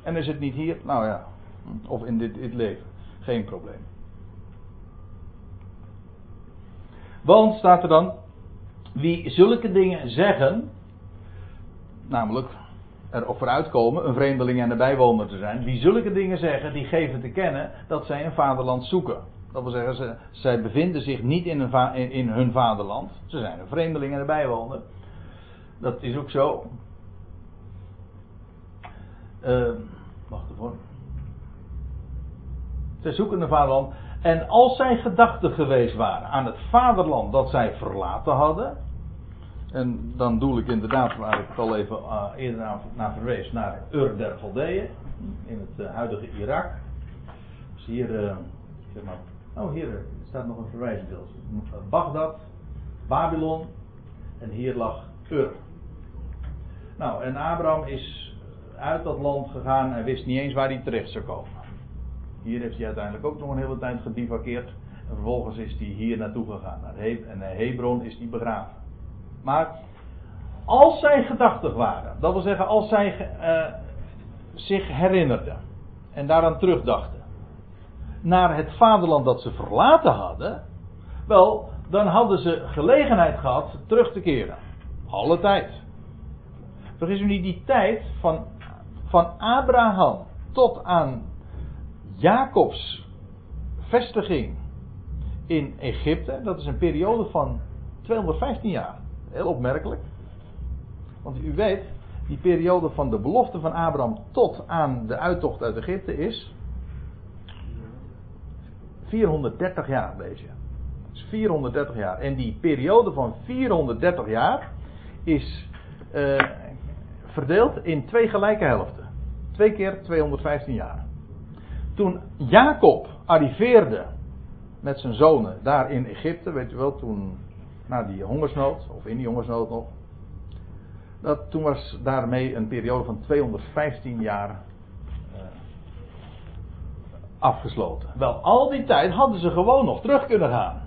En is het niet hier? Nou ja. Of in dit, dit leven. Geen probleem. Want staat er dan. Wie zulke dingen zeggen. Namelijk erop vooruitkomen een vreemdeling en een bijwoner te zijn. Wie zulke dingen zeggen, die geven te kennen dat zij een vaderland zoeken. Dat wil zeggen, ze, zij bevinden zich niet in, een in, hun vaderland. Ze zijn een vreemdeling en een bijwoner. Dat is ook zo. Uh, wacht even. Zij zoeken een vaderland. En als zij gedachten geweest waren aan het vaderland dat zij verlaten hadden. En dan doe ik inderdaad, waar ik het al even uh, eerder naar, verwees, naar Ur der Galdeeën. In het uh, huidige Irak. Dus hier, uh, zeg maar, Oh, hier staat nog een verwijzing deels. Bagdad, Babylon en hier lag Ur. Nou, en Abraham is uit dat land gegaan en wist niet eens waar hij terecht zou komen. Hier heeft hij uiteindelijk ook nog een hele tijd gedivakkeerd. En vervolgens is hij hier naartoe gegaan. Naar He en Hebron is hij begraven. Maar als zij gedachtig waren, dat wil zeggen als zij uh, zich herinnerden en daaraan terugdachten naar het vaderland dat ze verlaten hadden, wel, dan hadden ze gelegenheid gehad terug te keren. Alle tijd. Vergis u niet, die tijd van, van Abraham tot aan Jacobs vestiging in Egypte, dat is een periode van 215 jaar. Heel opmerkelijk. Want u weet, die periode van de belofte van Abraham tot aan de uittocht uit Egypte is 430 jaar deze. Dus 430 jaar. En die periode van 430 jaar is uh, verdeeld in twee gelijke helften. Twee keer 215 jaar. Toen Jacob arriveerde met zijn zonen daar in Egypte, weet je wel, toen na die hongersnood, of in die hongersnood nog. Dat, toen was daarmee een periode van 215 jaar afgesloten. Wel, al die tijd hadden ze gewoon nog terug kunnen gaan.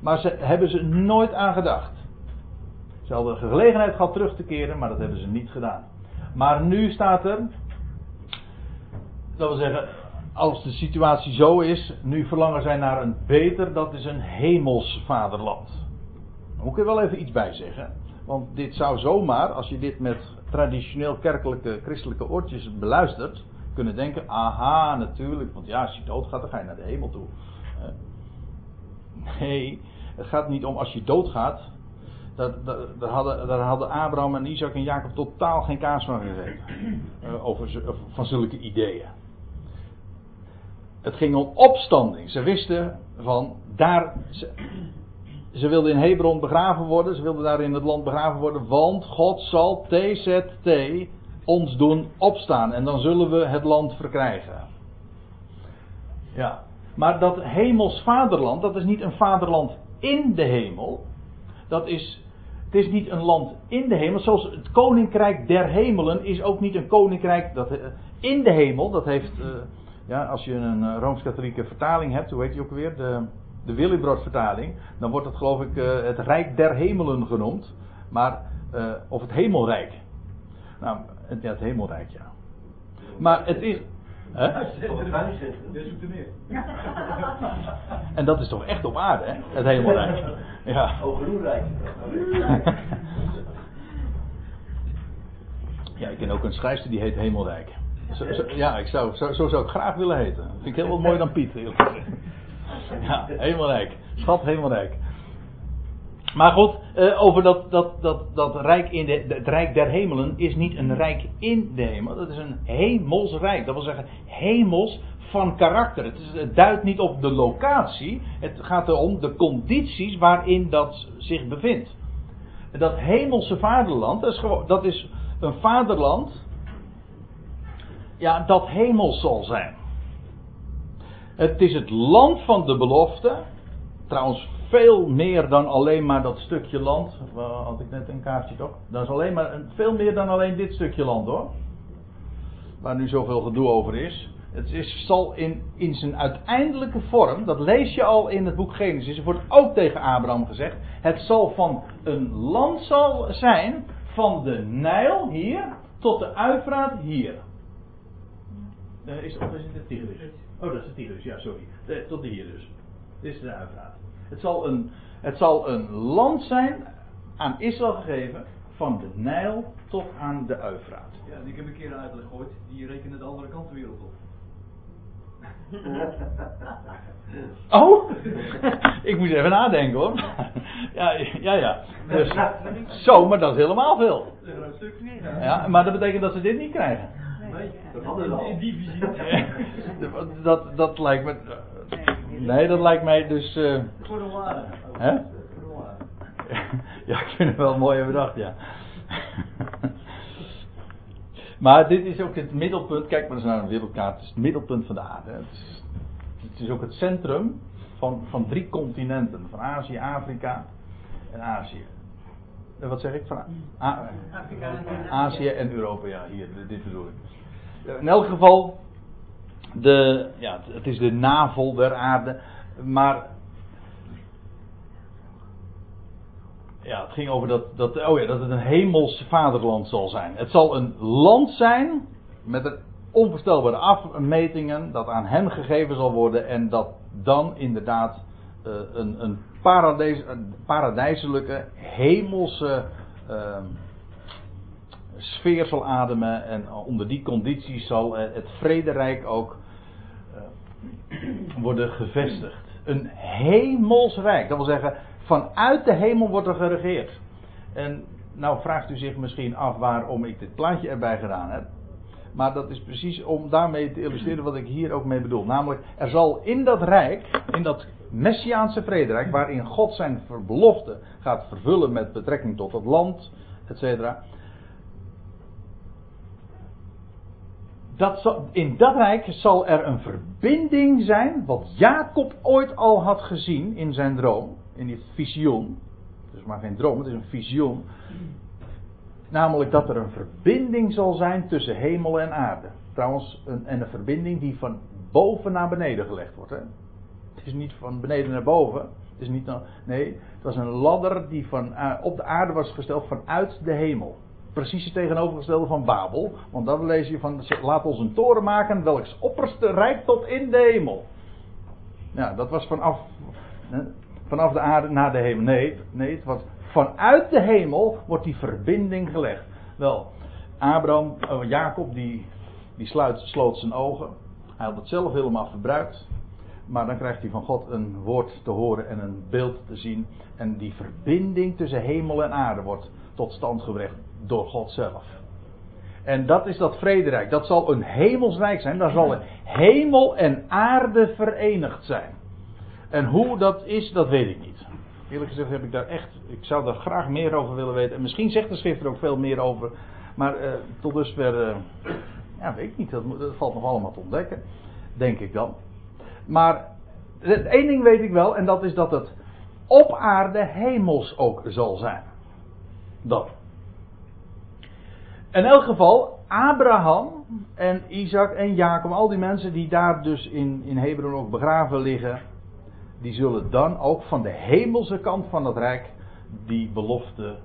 Maar ze hebben ze nooit aan gedacht. Ze hadden de gelegenheid gehad terug te keren, maar dat hebben ze niet gedaan. Maar nu staat er, dat wil zeggen, als de situatie zo is, nu verlangen zij naar een beter, dat is een hemels vaderland. Daar moet ik er wel even iets bij zeggen. Want dit zou zomaar, als je dit met traditioneel kerkelijke christelijke oortjes beluistert, kunnen denken, aha, natuurlijk, want ja, als je doodgaat, dan ga je naar de hemel toe. Nee, het gaat niet om als je doodgaat. Dat, dat, daar, hadden, daar hadden Abraham en Isaac en Jacob totaal geen kaas van gegeten. Uh, over, van zulke ideeën. Het ging om opstanding. Ze wisten van daar. Ze, wilden in Hebron begraven worden. Ze wilden daar in het land begraven worden. Want God zal TZT ons doen opstaan en dan zullen we het land verkrijgen. Ja, maar dat hemels vaderland, dat is niet een vaderland in de hemel. Dat is Het is niet een land in de hemel, zoals het koninkrijk der hemelen is ook niet een koninkrijk dat, eh, in de hemel. Dat heeft, uh, ja, als je een uh, rooms-katholieke vertaling hebt, hoe heet die ook weer? De, de Willibrord vertaling. Dan wordt het geloof ik het Rijk der Hemelen genoemd. Maar, of het Hemelrijk. Nou, het, ja, het Hemelrijk, ja. Maar het is. Hè? En dat is toch echt op aarde, hè? Het Hemelrijk. Ja. Overroerrijk. Ja, ik ken ook een schrijfster die heet Hemelrijk. Zo, zo, ja, ik zou, zo, zo, zou ik graag willen heten. Vind ik heel wat mooier dan Piet. Ja, Hemelrijk. Schat Hemelrijk. Maar goed, uh, over dat, dat, dat, dat rijk in de, het rijk der hemelen is niet een rijk in de hemel. Dat is een hemels rijk. Dat wil zeggen hemels van karakter. Het duidt niet op de locatie. Het gaat erom de condities waarin dat zich bevindt. Dat hemelse vaderland, dat is, gewoon, dat is een vaderland. Ja, dat hemels zal zijn. Het is het land van de belofte. Trouwens, veel meer dan alleen maar dat stukje land. Had ik net een kaartje toch? Dat is alleen maar veel meer dan alleen dit stukje land hoor. Waar nu zoveel gedoe over is. Het is, zal in, in zijn uiteindelijke vorm, dat lees je al in het boek Genesis, er wordt ook tegen Abraham gezegd. Het zal van een land zal zijn van de Nijl hier tot de Uifraat hier. Uh, is, of is het de Tigris? Oh, dat is de Tigris, ja, sorry. De, tot hier dus. Dit is de Uifraat. Het zal, een, het zal een land zijn aan Israël gegeven van de Nijl tot aan de Uifraat. Ja, ik heb een keer een uitleg gehoord, die rekenen de andere kant de wereld op. Oh? ik moest even nadenken hoor. ja, ja, ja. Dus, zo, maar dat is helemaal veel. Ja, maar dat betekent dat ze dit niet krijgen. Nee, dat hadden we al. In die visite. dat, dat lijkt me. Nee, dat lijkt mij dus. Uh, Voor de waarde. Hè? Ja, ik vind het wel mooi bedacht, ja. Maar dit is ook het middelpunt. Kijk maar eens naar een wereldkaart. Het is het middelpunt van de aarde. Het is, het is ook het centrum van, van drie continenten: van Azië, Afrika en Azië. Eh, wat zeg ik? Van A Afrika en Azië en Europa, ja, hier, dit bedoel ik. In elk geval, de, ja, het is de navel der aarde. Maar ja, het ging over dat, dat, oh ja, dat het een hemels vaderland zal zijn. Het zal een land zijn met onvoorstelbare afmetingen dat aan hen gegeven zal worden en dat dan inderdaad uh, een, een, paradijs, een paradijselijke hemelse uh, sfeer zal ademen en onder die condities zal het vrederijk ook uh, worden gevestigd. Een hemels rijk, dat wil zeggen Vanuit de hemel wordt er geregeerd. En nou vraagt u zich misschien af waarom ik dit plaatje erbij gedaan heb. Maar dat is precies om daarmee te illustreren wat ik hier ook mee bedoel. Namelijk, er zal in dat rijk, in dat Messiaanse vrederijk, waarin God zijn belofte gaat vervullen met betrekking tot het land, etc. Dat in dat rijk zal er een verbinding zijn, wat Jacob ooit al had gezien in zijn droom in dit visioen. Dus maar geen droom, het is een visioen. Namelijk dat er een verbinding zal zijn tussen hemel en aarde. Trouwens, een, en een verbinding die van boven naar beneden gelegd wordt. Hè? Het is niet van beneden naar boven. Het is niet, nee, het was een ladder die van, uh, op de aarde was gesteld vanuit de hemel. Precies het tegenovergestelde van Babel. Want dan lees je van, laat ons een toren maken welks opperste rijk tot in de hemel. Ja, dat was vanaf, vanaf de aarde naar de hemel. Nee, nee het was vanuit de hemel wordt die verbinding gelegd. Wel, Abraham, uh, Jacob, die, die sluit, sloot zijn ogen. Hij had het zelf helemaal verbruikt. Maar dan krijgt hij van God een woord te horen en een beeld te zien. En die verbinding tussen hemel en aarde wordt tot stand gebracht door God zelf. En dat is dat vrederijk. Dat zal een hemelsrijk zijn. Daar zal hemel en aarde verenigd zijn. En hoe dat is, dat weet ik niet. Eerlijk gezegd heb ik daar echt, ik zou daar graag meer over willen weten. En misschien zegt de schrift er ook veel meer over. Maar uh, tot dusver, uh, ja, weet ik niet. Dat, dat, valt nog allemaal te ontdekken. Denk ik dan. Maar één ding weet ik wel, en dat is dat het op aarde hemels ook zal zijn. dan. In elk geval, Abraham en Isaac en Jacob, al die mensen die daar dus in, in Hebron ook begraven liggen, die zullen dan ook van de hemelse kant van het rijk die belofte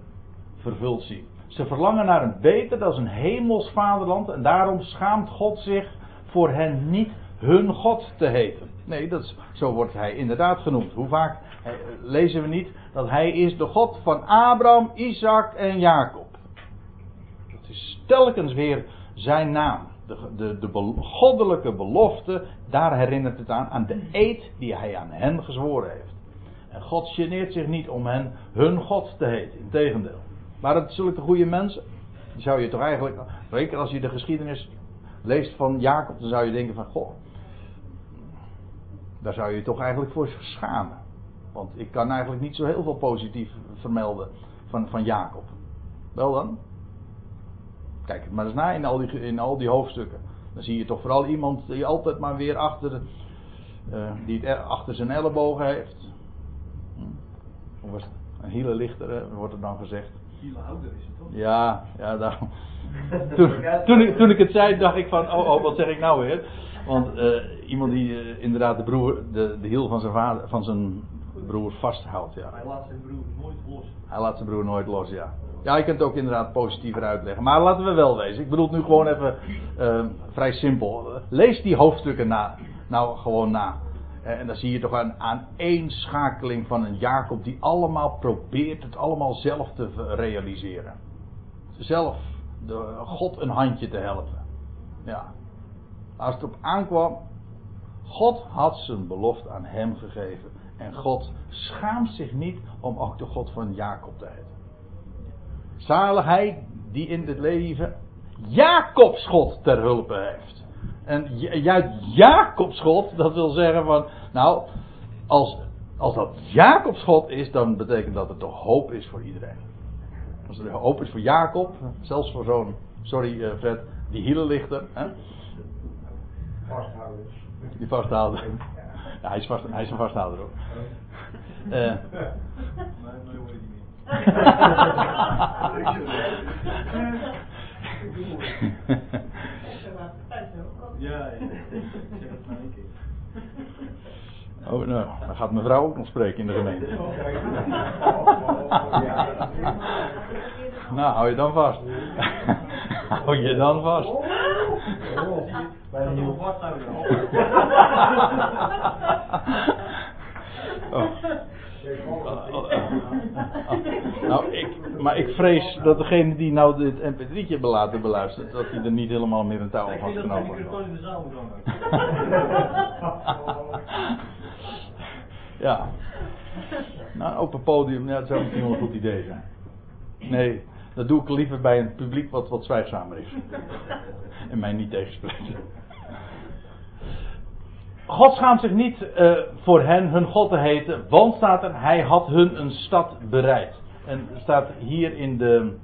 vervuld zien. Ze verlangen naar een beter, dat is een hemels vaderland. En daarom schaamt God zich voor hen niet hun God te heten. Nee, dat zo wordt hij inderdaad genoemd. Hoe vaak eh, lezen we niet dat hij is de God van Abraham, Isaac en Jacob. Dat is telkens weer zijn naam. De, de, de goddelijke belofte, daar herinnert het aan, aan de eed die hij aan hen gezworen heeft. En God geneert zich niet om hen hun God te heten, integendeel. Maar het zulke goede mensen, zou je toch eigenlijk, zeker als je de geschiedenis leest van Jacob, dan zou je denken van, goh, daar zou je je toch eigenlijk voor schamen. Want ik kan eigenlijk niet zo heel veel positief vermelden van, van Jacob. Wel dan? Kijk het maar eens na in al, die, in al die hoofdstukken. Dan zie je toch vooral iemand die altijd maar weer achter, uh, die het achter zijn ellebogen heeft. Hm? Of was het een hele lichter, wordt er dan gezegd. Hielhouder is het toch? Ja, ja daarom. Toen, toen, ik, toen ik het zei, dacht ik van, oh, oh wat zeg ik nou weer? Want uh, iemand die uh, inderdaad de broer, de, de hiel van zijn, vader, van zijn broer vasthoudt. Ja. Hij laat zijn broer nooit los. Hij laat zijn broer nooit los, ja. Ja, je kunt het ook inderdaad positiever uitleggen. Maar laten we wel wezen. Ik bedoel het nu gewoon even uh, vrij simpel. Lees die hoofdstukken na. Nou, gewoon na. En dan zie je toch een aaneenschakeling van een Jacob die allemaal probeert het allemaal zelf te realiseren. Zelf de God een handje te helpen. Ja. Als het op aankwam, God had zijn belofte aan hem gegeven. En God schaamt zich niet om ook de God van Jacob te heten. Zalig hij die in het leven Jacobs God ter hulpe heeft. En juist Jacobs God, dat wil zeggen van, nou, als, als dat Jacobs God is, dan betekent dat er toch hoop is voor iedereen. Als er hoop is voor Jacob, zelfs voor zo'n, sorry uh, Fred, die hielenlichter. Hè? Vasthouders. Die vasthouder. Ja, hij is, vast, hij is een vasthouder ook. Uh, Oh, nou, dan gaat mevrouw ook nog in de gemeente. Nou, hou je dan vast. hou je dan vast. Oh. Nou, ik, maar ik vrees dat degene die nou dit mp3'tje hebben laten beluisteren, dat hij er niet helemaal meer een touw Ik dat mijn genomen wordt. microfoon in de zaal moet. Ja. Nou, een open podium, ja, dat zou misschien wel een goed idee zijn. Nee, dat doe ik liever bij een publiek wat wat zwijgzamer is. En mij niet tegenspreekt. God schaamt zich niet eh, voor hen hun God te heten, want staat er, hij had hun een stad bereid. En staat hier in de,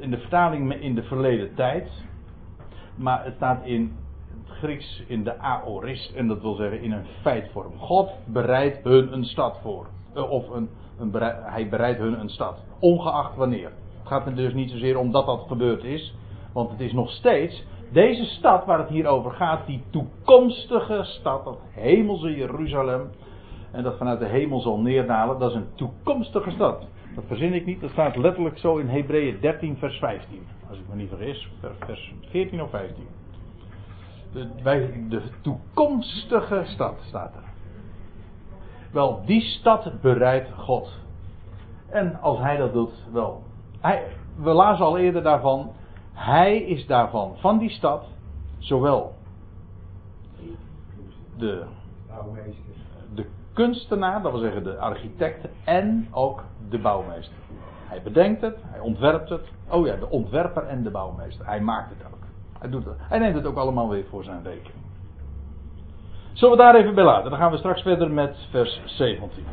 in de vertaling in de verleden tijd, maar het staat in het Grieks in de aorist, en dat wil zeggen in een feitvorm. God bereidt hun een stad voor. Eh, of een, een hij bereidt hun een stad, ongeacht wanneer. Het gaat er dus niet zozeer om dat dat gebeurd is, want het is nog steeds deze stad waar het hier over gaat, die toekomstige stad, dat hemelse Jeruzalem, en dat vanuit de hemel zal neerdalen, dat is een toekomstige stad. Dat verzin ik niet, dat staat letterlijk zo in Hebreeën 13, vers 15. Als ik me niet vergis, vers 14 of 15. De, toekomstige stad staat er. Wel, die stad bereidt God. En als hij dat doet, wel. Hij, we lazen al eerder daarvan. Hij is daarvan, van die stad, zowel de, de kunstenaar, dat wil zeggen de architect, en ook de bouwmeester. Hij bedenkt het, hij ontwerpt het. Oh ja, de ontwerper en de bouwmeester. Hij maakt het ook. Hij, doet het. hij neemt het ook allemaal weer voor zijn rekening. Zullen we daar even bij laten? Dan gaan we straks verder met vers 17.